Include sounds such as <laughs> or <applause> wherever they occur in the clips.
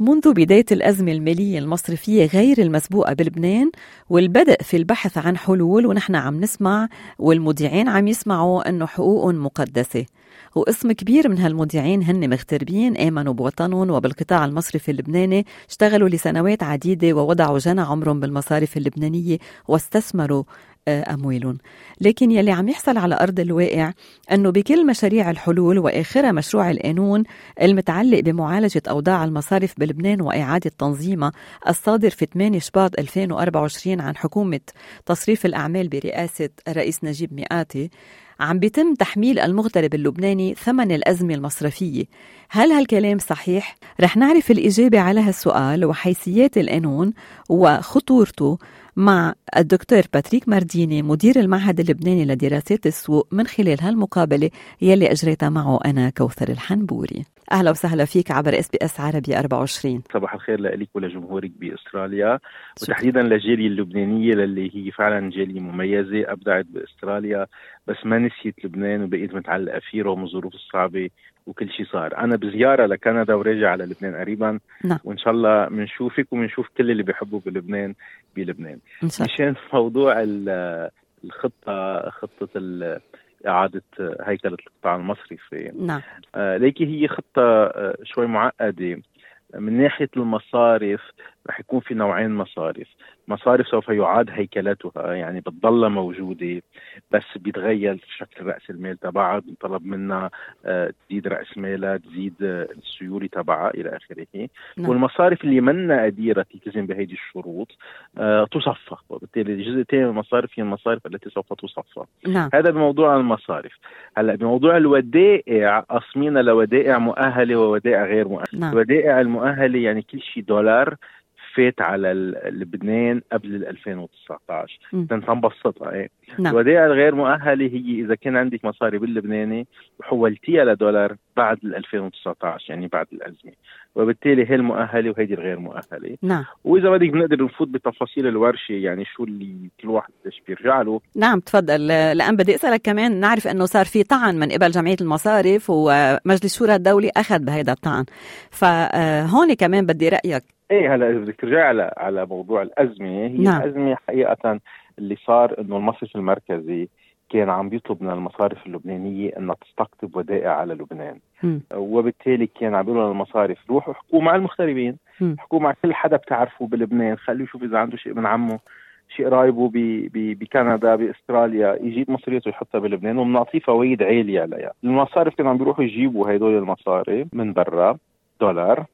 منذ بداية الأزمة المالية المصرفية غير المسبوقة بلبنان والبدء في البحث عن حلول ونحن عم نسمع والمذيعين عم يسمعوا أنه حقوق مقدسة. وقسم كبير من هالمذيعين هن مغتربين آمنوا بوطنهم وبالقطاع المصرفي اللبناني اشتغلوا لسنوات عديدة ووضعوا جنى عمرهم بالمصارف اللبنانية واستثمروا أموالهم لكن يلي عم يحصل على أرض الواقع أنه بكل مشاريع الحلول وآخرها مشروع القانون المتعلق بمعالجة أوضاع المصارف بلبنان وإعادة تنظيمها الصادر في 8 شباط 2024 عن حكومة تصريف الأعمال برئاسة الرئيس نجيب مئاتي عم بيتم تحميل المغترب اللبناني ثمن الأزمة المصرفية هل هالكلام صحيح؟ رح نعرف الإجابة على هالسؤال وحيثيات القانون وخطورته مع الدكتور باتريك مارديني مدير المعهد اللبناني لدراسات السوق من خلال هالمقابلة يلي أجريتها معه أنا كوثر الحنبوري. أهلا وسهلا فيك عبر SBS عربي 24 صباح الخير لك ولجمهورك بأستراليا. وتحديدا للجالية اللبنانية اللي هي فعلا جالية مميزة أبدعت بأستراليا بس ما نسيت لبنان وبقيت متعلقة فيه رغم الظروف الصعبة وكل شيء صار. أنا بزيارة لكندا وراجع على لبنان قريبا. نعم. وإن شاء الله بنشوفك وبنشوف كل اللي بيحبوا بلبنان بلبنان. مشان موضوع الخطة خطة إعادة هيكلة القطاع المصرفي نعم. آه ليكي هي خطة آه شوي معقدة. من ناحية المصارف رح يكون في نوعين مصارف. مصارف سوف يعاد هيكلتها يعني بتضل موجودة بس بيتغير شكل رأس المال تبعها بيطلب منها آه، تزيد رأس مالها تزيد آه، السيولة تبعها إلى آخره نعم. والمصارف اللي منا قديرة تلتزم بهذه الشروط آه، تصفى وبالتالي الجزء الثاني من المصارف هي المصارف التي سوف تصفى نعم. هذا بموضوع المصارف هلا بموضوع الودائع قسمينا لودائع مؤهلة وودائع غير مؤهلة نعم. الودائع المؤهلة يعني كل شيء دولار فات على لبنان قبل 2019 تنبسطها إيه. نعم. الودائع الغير مؤهلة هي إذا كان عندك مصاري باللبناني وحولتيها لدولار بعد 2019 يعني بعد الأزمة. وبالتالي هي المؤهلة وهيدي الغير مؤهلة. نعم. وإذا بدك بنقدر نفوت بتفاصيل الورشة يعني شو اللي كل واحد قديش بيرجع له. نعم تفضل. لأن بدي أسألك كمان نعرف إنه صار في طعن من قبل جمعية المصارف ومجلس الشورى الدولي أخذ بهذا الطعن. فهون كمان بدي رأيك. إيه هلا إذا بدك ترجعي على على موضوع الأزمة هي نعم. الأزمة حقيقة اللي صار إنه المصرف المركزي كان عم بيطلب من المصارف اللبنانية إنها تستقطب ودائع على لبنان م. وبالتالي كان عم بيقولوا للمصارف روحوا احكوا مع المغتربين احكوا مع كل حدا بتعرفه بلبنان خليه يشوف إذا عنده شيء من عمه شيء قرايبه بكندا بأستراليا يجيب مصريته يحطها بلبنان وبنعطيه فوائد عالية عليها المصارف كانوا عم بيروحوا يجيبوا هدول المصاري من برا دولار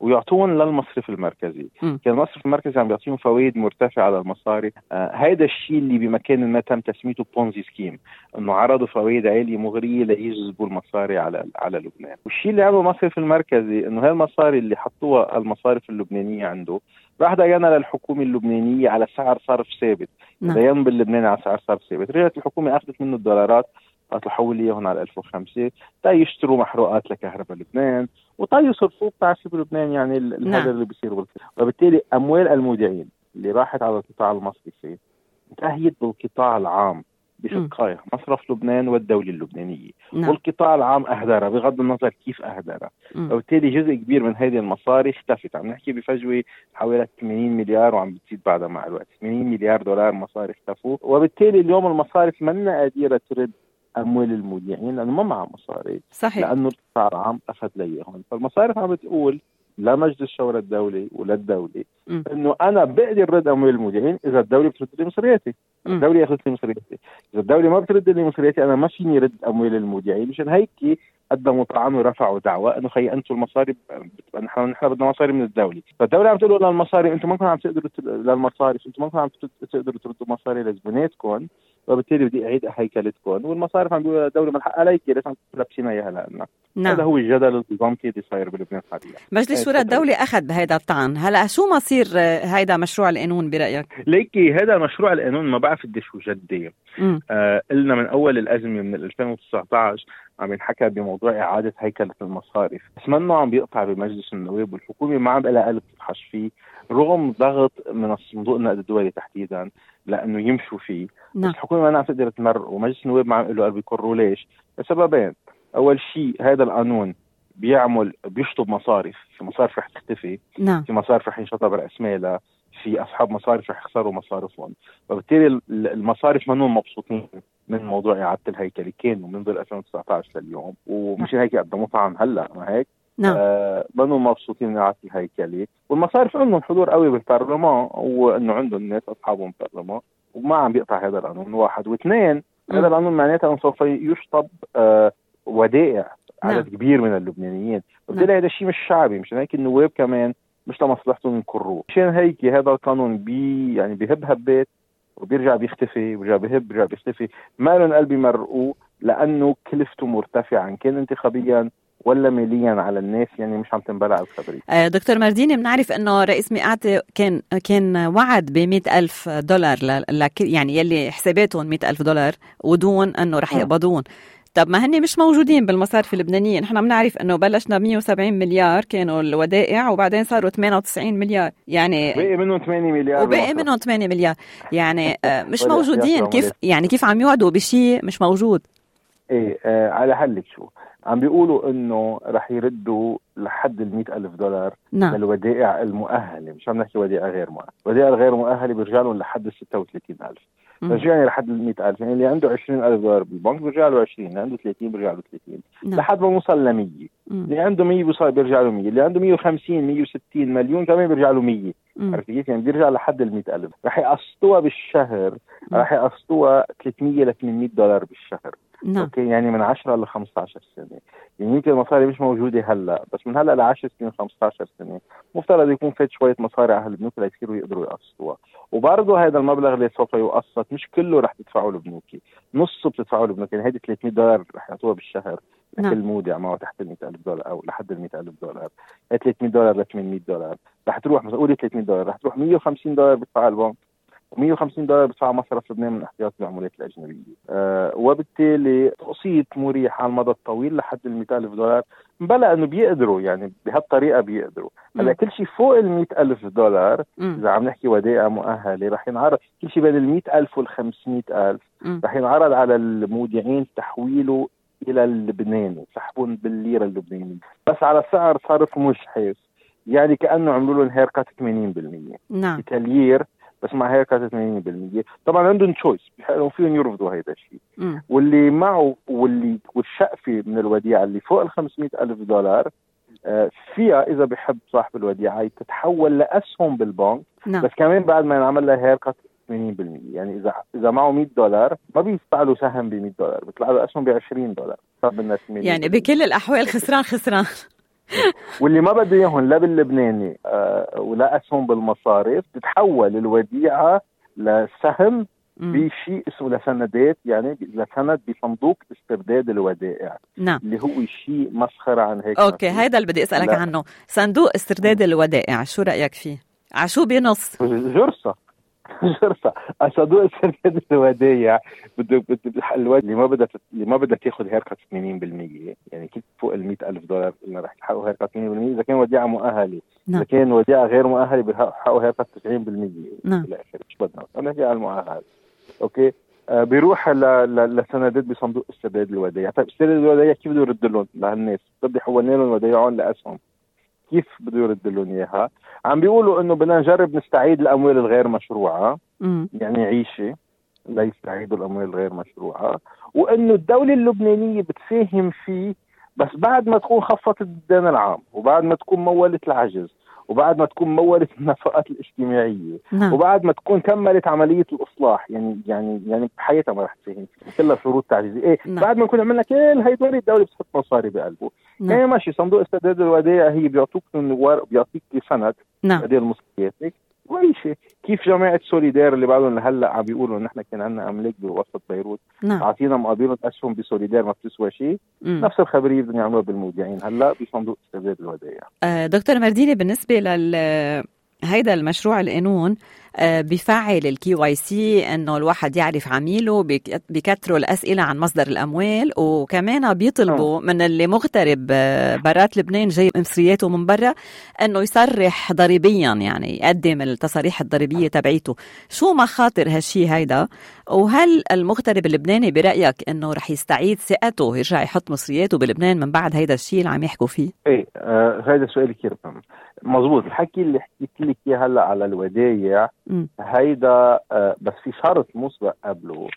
ويعطون للمصرف المركزي. م. كان المصرف المركزي عم بيعطيهم فوائد مرتفعة على المصاري. آه هيدا الشيء اللي بمكان ما تم تسميته بونزي سكيم إنه عرضوا فوائد عالية مغرية ليجذبوا المصاري على على لبنان. والشيء اللي عمله المصرف المركزي إنه هاي المصاري اللي حطوها المصارف اللبنانية عنده راح دينا للحكومة اللبنانية على سعر صرف ثابت. نعم. دين باللبناني على سعر صرف ثابت. رجعت الحكومة أخذت منه الدولارات. قالت له حول لي اياهم على 1005 تا يشتروا محروقات لكهرباء لبنان وتا يصرفوا بتعرفي بلبنان يعني نعم. هذا اللي بيصير وبالتالي أموال المودعين اللي راحت على القطاع المصرفي انتهيت بالقطاع العام بشقائها مصرف لبنان والدولة اللبنانية. نعم. والقطاع العام أهدرها بغض النظر كيف أهدرها وبالتالي جزء كبير من هذه المصاري اختفت. عم نحكي بفجوة حوالي 80 مليار وعم بتزيد بعدها مع الوقت. 80 مليار دولار مصاري اختفوا. وبالتالي اليوم المصارف منا قادرة ترد أموال المودعين لأنه ما معها مصاري. صحيح. لأنه القطاع العام اخذ ليهم. فالمصارف عم بتقول لمجلس الشورى الدولي وللدولة إنه أنا بقدر رد أموال المودعين إذا الدولة بترد لي مصرياتي. الدولة أخذت لي مصرياتي. إذا الدولة ما بترد لي مصرياتي أنا ما فيني رد أموال المودعين. مشان هيك قدموا طعن ورفعوا دعوى إنه خي أنتم المصاري نحن نحن بدنا مصاري من الدولة، فالدولة عم تقول للمصاري أنتم ما عم تقدروا للمصارف أنتم ما عم تقدروا تردوا مصاري لزبوناتكم. وبالتالي بدي أعيد هيكلتكم والمصارف عم بيقولوا الدولة من حقها عليك ليش عم تلبسينا اياها لنا. نعم. هذا هو الجدل النظامي اللي صاير بلبنان حاليا. مجلس شورى الدولة أخذ بهيدا الطعن؟ هلا شو مصير هيدا مشروع القانون برأيك؟ ليكي هذا مشروع القانون ما بعرف قديش هو جدي. آه قلنا من أول الأزمة من 2019 عم ينحكى بموضوع إعادة هيكلة المصارف. بس منه عم بيقطع بمجلس النواب والحكومة ما عم لها قلب تفحش فيه رغم ضغط من الصندوق النقد الدولي تحديدا. لأنه يمشوا فيه. نعم. بس الحكومة ما عم تقدر تمر ومجلس النواب ما عم له قلب يقروا ليش؟ لسببين. أول شيء هذا القانون بيعمل بيشطب مصارف. في مصارف رح تختفي. نعم. في مصارف رح ينشطب راس مالها في أصحاب مصارف رح يخسروا مصارفهم. وبالتالي المصارف منهم مبسوطين من موضوع إعادة الهيكله كانوا منذ 2019 لليوم. ومش هيك قدموا طعن هلأ ما هيك؟ نعم. آه مبسوطين من اعاده الهيكله والمصارف عندهم حضور قوي بالبرلمان وإنه عندهم ناس أصحابهم بالبرلمان وما عم بيقطع هذا القانون واحد. واثنين هذا القانون معناتها أنه سوف يشطب آه ودائع نعم. عدد كبير من اللبنانيين. وبالتالي نعم. هذا الشيء مش شعبي مشان هيك النواب كمان مش لمصلحتهم يكروه مشان هيك هذا القانون بي يعني بهب هبات وبيرجع بيختفي بيرجع بهب بيرجع بيختفي. ما لهم قلب يمرقوه؟ لأنه كلفته مرتفعه ان كان انتخابيا ولا ماليا على الناس يعني مش عم تنبلع الخبرية. آه دكتور مرديني بنعرف إنه رئيس مئات كان كان وعد ب ألف دولار لكل يعني يلي حساباتهم مئة ألف دولار ودون إنه رح يقبضون. طب ما هن مش موجودين بالمصارف اللبنانية. نحن بنعرف إنه بلشنا ب 170 مليار كانوا الودائع وبعدين صاروا 98 مليار. يعني بقي منهم 8 مليار وبقي منهم 8 مليار. يعني آه، مش موجودين. كيف يعني كيف عم يوعدوا بشيء مش موجود؟ إيه آه على حلك شو؟ عم بيقولوا إنه رح يردوا لحد ال ألف دولار نعم. للودائع المؤهلة. مش عم نحكي ودائع غير مؤهله الودائع الغير مؤهلة بيرجع لهم لحد ال 36000 رجعني لحد ال 100000 يعني اللي عنده 20000 دولار بالبنك بيرجع له 20 اللي عنده 30 بيرجع له 30 نعم. لحد ما نوصل ل 100 اللي عنده 100 بيوصل بيرجع له 100 اللي عنده 150 160 مليون كمان بيرجع له 100 عرفت كيف؟ يعني بيرجع لحد ال 100000 رح يقسطوها بالشهر رح يقسطوها 300 ل 800 دولار بالشهر. نعم. أوكي يعني من 10 ل 15 سنة. يعني يمكن المصاري مش موجودة هلأ بس من هلأ ل 10 سنين 15 سنة. مفترض يكون فات شوية مصاري على البنوك ليصيروا يقدروا يقسطوها. وبرضه هذا المبلغ اللي سوف يقسط مش كله رح تدفعه البنوك نصه بتدفعه البنوك يعني هيدي 300 دولار رح يعطوها بالشهر نعم. لكل مودع معه تحت ال 100000 دولار أو لحد ال 100000 دولار. هي 300 دولار ل 800 دولار. رح تروح مثلا قولي 300 دولار. رح تروح 150 دولار بدفعها البنك 150 دولار بدفع مصرف لبنان من احتياط العملات الأجنبية. أه وبالتالي تقسيط مريح على المدى الطويل لحد ال 100000 دولار. بلا إنه بيقدروا يعني بهالطريقة بيقدروا. هلأ كل شيء فوق ال 100000 دولار إذا عم نحكي ودائع مؤهلة رح ينعرض. كل شيء بين ال 100000 وال 500000 رح ينعرض على المودعين تحويله إلى اللبناني يسحبون بالليرة اللبنانية. بس على سعر صرف مجحف يعني كأنه عملوا لهم haircut 80% نعم. بتليير بس مع هيك 80% طبعا عندهم choice فيهم يرفضوا هيدا الشيء. واللي معه واللي والشقفة من الوديعة اللي فوق ال 500 ألف دولار آه، فيها إذا بحب صاحب الوديعة تتحول لأسهم بالبنك. نعم. بس كمان بعد ما ينعمل لها هير 80% يعني إذا إذا معه 100 دولار ما بيطلع له سهم ب 100 دولار. بيطلع له أسهم ب 20 دولار طب الناس يعني بكل الأحوال خسران خسران. واللي ما بده إياهم لا باللبناني آه ولا أسهم بالمصارف تتحول الوديعة لسهم بشيء اسمه لسندات يعني لسند بصندوق استرداد الودائع نعم. اللي هو شيء مسخره عن هيك okay هيدا اللي بدي أسألك لا. عنه. صندوق استرداد الودائع شو رأيك فيه؟ عشو بينص؟ جرصه جرصة صندوق استرداد الودايع بده اللي ما بدها اللي ما بدها تاخذ haircut 80% يعني كيف فوق ال 100000 دولار قلنا رح تحققوا haircut 80% إذا كان وديعة مؤهلة. نعم. إذا كان وديعة غير مؤهلة بيحققوا haircut 90% نعم. بالاخر مش بدنا؟ أنا نحكي على المؤهل okay؟ آه بيروح لسندات بصندوق استرداد الودايع طيب استرداد الودايع كيف بده يرد لهم؟ لهالناس. بده يحول لهم ودايعهم لأسهم. كيف بده يرد لهم إياها. عم بيقولوا إنه بدنا نجرب نستعيد الأموال الغير مشروعة. م. يعني عيشة ليستعيدوا الأموال الغير مشروعة. وإنه الدولة اللبنانية بتساهم فيه بس بعد ما تكون خفضت الدين العام وبعد ما تكون مولت العجز. وبعد ما تكون مولت <laughs> النفقات الاجتماعية. نعم. وبعد ما تكون كملت عملية الإصلاح. يعني يعني يعني بحياتها ما رح تساهم كلها شروط تعجيزيه إيه نعم. بعد ما نكون عملنا كل هيدول الدولة بتحط مصاري بقلبه. نعم. يعني ماشي صندوق استرداد الودائع هي بيعطوك بيعطيك سند. نعم. بدل مصرياتك شيء كيف جماعة Solidere اللي بعدهم لهلأ عم بيقولوا نحن كان عندنا أملاك بوسط بيروت؟ نعم. أعطينا مقابلهم أسهم ب Solidere ما بتسوى شيء. نفس الخبرية بدهم يعملوها بالمودعين. هلأ بصندوق استرداد الودائع آه دكتور مرديني بالنسبة لل هيدا المشروع القانون آه، بفعل ال KYC إنه الواحد يعرف عميله بكثروا الأسئلة عن مصدر الأموال وكمان بيطلبوا من اللي مغترب آه، برات لبنان جاي مصرياته من برا إنه يصرح ضريبيا يعني يقدم التصاريح الضريبية تبعيته. شو مخاطر هالشي هيدا؟ وهل المغترب اللبناني برأيك إنه رح يستعيد ثقته يرجع يحط مصرياته بلبنان من بعد هيدا الشيء اللي عم يحكوا فيه؟ إيه آه هذا سؤال كثير مهم. مزبوط الحكي اللي حكيت لك إياه هلأ على الودايع هيدا آه بس في شرط مسبق قبله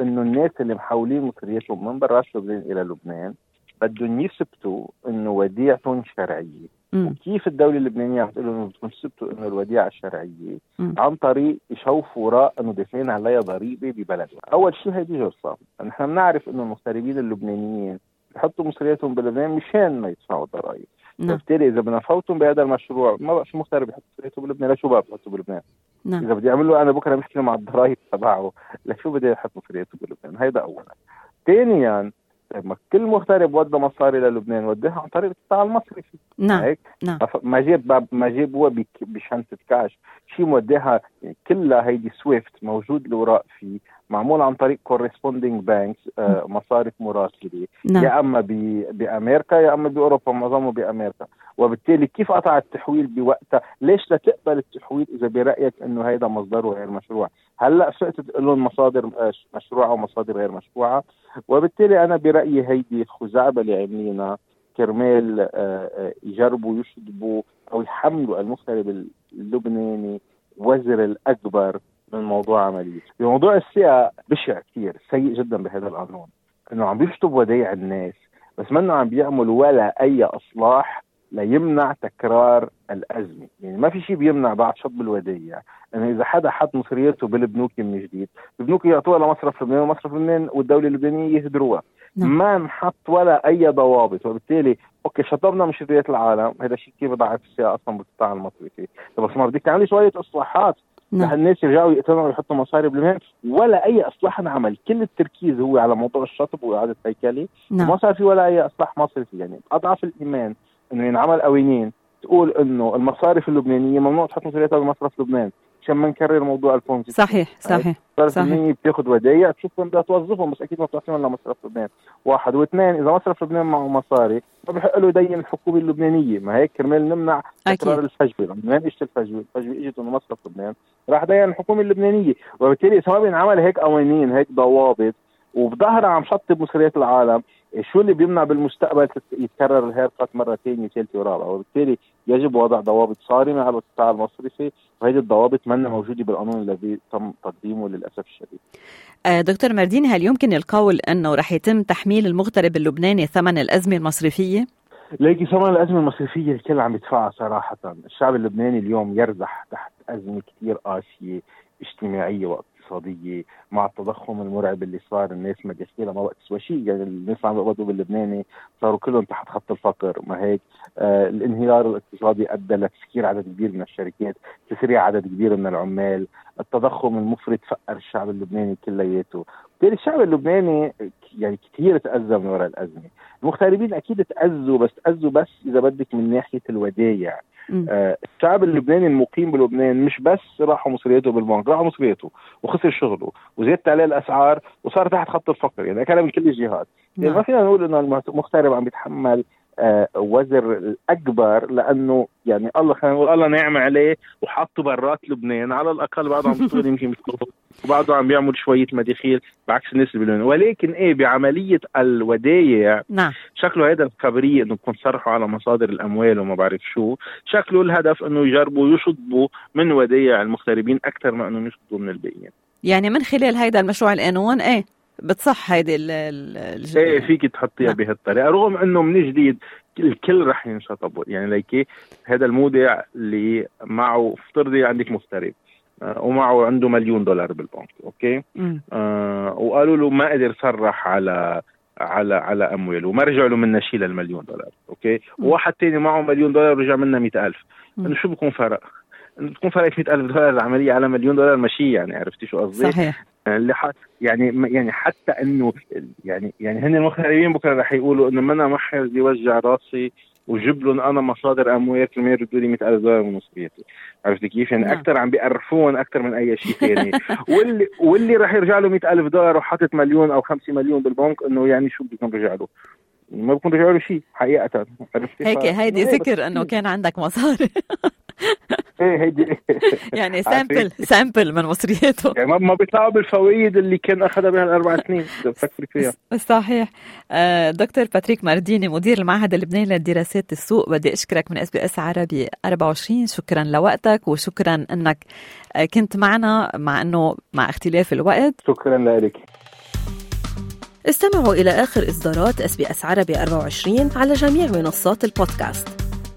إنه الناس اللي محولين مصرياتهم من برات لبنان إلى لبنان بدهم يثبتوا إنه وديعتهم شرعية. وكيف الدولة اللبنانية عم تقول إنه بدكم تثبتوا إنه الوديعة شرعية؟ عن طريق يشوفوا وراء إنه دافعين عليها ضريبة ببلدهم، أول شيء هيدي جرصة، نحن بنعرف إنه المغتربين اللبنانيين بحطوا مصرياتهم بلبنان مشان ما يدفعوا ضرائب، نعم. فبالتالي إذا بدنا نفوتهم بهذا المشروع ما بقى في مغترب يحط مصرياته بلبنان. لشو بقى بحطه بلبنان؟ نعم. إذا بدي اعمل له أنا بكرة بحكي مع الضرائب تبعه لشو بدي أحط مصرياته بلبنان؟ هيدا اولا. ثانيا ما كل مغترب ودى مصاري للبنان وداها عن طريق القطاع المصرفي نعم هيك نعم ما جاب ما جاب هو بشنطة كاش شيء موداها يعني كلها هيدي SWIFT موجود الاوراق فيه معمول عن طريق corresponding banks آه مصارف مراسله نعم. يا أما بأمريكا يا أما بأوروبا معظمه بأمريكا. وبالتالي كيف قطع التحويل بوقتها؟ ليش لا تقبل التحويل إذا برأيك إنه هيدا مصدره غير مشروع؟ هلأ تقول لهم مصادر آه، مشروعه ومصادر غير مشروعة. وبالتالي أنا برأيي هيدي خزعبله عاملينها كرمال آه، يجربوا يشطبوا أو يحملوا المغترب اللبناني وزر الأكبر. من موضوع عملية، بموضوع الثقه بشع كثير سيء جدا بهذا القانون. إنه عم بيشطب ودايع الناس بس منه عم بيعمل ولا أي إصلاح ليمنع تكرار الأزمة، يعني ما في شيء بيمنع بعد شطب الودايع، إنه إذا حدا حط مصرياته بالبنوك من جديد، البنوك يعطوها لمصرف لبنان ومصرف لبنان والدولة اللبنانية يهدروها، نعم. ما انحط ولا أي ضوابط. وبالتالي أوكي شطبنا مشتريات العالم هذا الشيء كيف بضعف السياسة أصلا بالقطاع المصرفي. بس ما بدك تعملي شوية إصلاحات. نعم. الناس يرجعوا يقتنعوا ويحطوا مصاري بالمال ولا أي إصلاح انعمل كل التركيز هو على موضوع الشطب وإعادة هيكله نعم. وما صار في ولا أي إصلاح مصرفي يعني أضعف الإيمان إنه ينعمل قوانين تقول إنه المصارف اللبنانية ممنوع تحط مصارياتها بمصرف لبنان. عشان ما نكرر موضوع البونزي صحيح صحيح صحيح. بتاخذ ودايع تشوف وين بدها توظفهم بس أكيد ما بتعطيهم لمصرف لبنان. واحد. واثنين إذا مصرف لبنان معه مصاري ما بحق له يدين الحكومة اللبنانية. ما هيك كرمال نمنع تكرار الفجوة. من وين اجت الفجوة؟ الفجوة إجت من مصرف لبنان. راح دين الحكومة اللبنانية. وبالتالي اذا ما بينعمل هيك قوانين هيك ضوابط وبظهرها عم شطب مصريات العالم شو اللي بيمنع بالمستقبل يتكرر الهيركات مره ثانية ثالثه ورابعه وبالتالي يجب وضع ضوابط صارمة على القطاع المصرفي وهذه الضوابط ما موجودة بالقانون الذي تم تقديمه للأسف الشديد. آه، دكتور مردين هل يمكن القول أنه رح يتم تحميل المغترب اللبناني ثمن الأزمة المصرفية؟ ليكي ثمن الأزمة المصرفية الكل عم يدفعها صراحة، الشعب اللبناني اليوم يرزح تحت أزمة كثير قاسية اجتماعية اقتصاديه مع التضخم المرعب اللي صار الناس مداخيلها ما بقى تسوى شيء يعني الناس عم يقبضوا باللبناني صاروا كلهم تحت خط الفقر ما هيك؟ آه الانهيار الاقتصادي أدى لتسكير عدد كبير من الشركات تسريع عدد كبير من العمال التضخم المفرط فقر الشعب اللبناني كلياته. بالتالي الشعب اللبناني يعني كثير تأذى من وراء الأزمة. المغتربين أكيد تأذوا بس تأذوا بس إذا بدك من ناحية الودايع. آه الشعب اللبناني المقيم بلبنان مش بس راحوا مصرياته بالبنك راحوا مصرياته وخسر شغله وزادت عليه الأسعار وصار تحت خط الفقر يعني كلام من كل الجهات. يعني ما نعم. فينا نقول إنه المغترب عم بيتحمل آه وزر الأكبر لأنه يعني الله خلينا نقول الله نعم عليه وحطه برات لبنان على الأقل بعده عم بيشتغل يمكن وبعده عم بيعمل شوية مداخيل بعكس الناس اللي بلبنان ولكن إيه بعملية الودايع نعم. شكله هذا الخبرية إنه تكون صرحوا على مصادر الأموال وما بعرف شو. شكله الهدف إنه يجربوا يشطبوا من ودايع المغتربين أكثر ما انه يشطبوا من الباقيين. يعني من خلال هيدا المشروع القانون إيه بتصح هيدي ال إيه فيك تحطيها نعم. بهالطريقة. رغم إنه من جديد الكل رح ينشطب يعني ليكي هذا المودع اللي معه افترضي عندك مغترب. ومعه عنده مليون دولار بالبنك أوكي؟ آه وقالوا له ما قدر صرح على على على امواله وما رجع له منها شيء للمليون دولار أوكي؟ وواحد تاني معه مليون دولار ورجع مئة ألف. إنه شو بكون فرق؟ تكون فرقت 100000 دولار العملية على مليون دولار ماشي يعني عرفتي شو قصدي؟ صحيح. اللي حط يعني يعني حتى إنه يعني يعني هن المغتربين بكرة رح يقولوا إنه ما أنا محر بدي وجع راسي وجيب لهم أنا مصادر اموال كرمال يردوا لي 100000 دولار من مصرياتي عرفت كيف؟ يعني نعم. أكثر عم بيقرفون أكثر من أي شيء ثاني <laughs> واللي واللي راح يرجع له 100000 دولار وحاطط مليون أو 5 مليون بالبنك إنه يعني شو بدكم رجع له؟ ما بكون رجعوا له شيء حقيقة عرفتي هيك هيدي ذكر إنه كان عندك مصاري <laughs> إيه هيدي <laughs> يعني سامبل سامبل من مصرياته. يعني ما بيطلعوا بالفوائد اللي كان أخذها بهالاربع سنين. <laughs> فكري فيها. صحيح. آه، دكتور باتريك مارديني مدير المعهد اللبناني للدراسات السوق. بدي أشكرك من إس بي إس عربي 24 شكرا لوقتك وشكرا إنك آه، كنت معنا مع إنه مع اختلاف الوقت. شكرا لك. استمعوا إلى آخر إصدارات إس بي إس عربي 24 على جميع منصات البودكاست.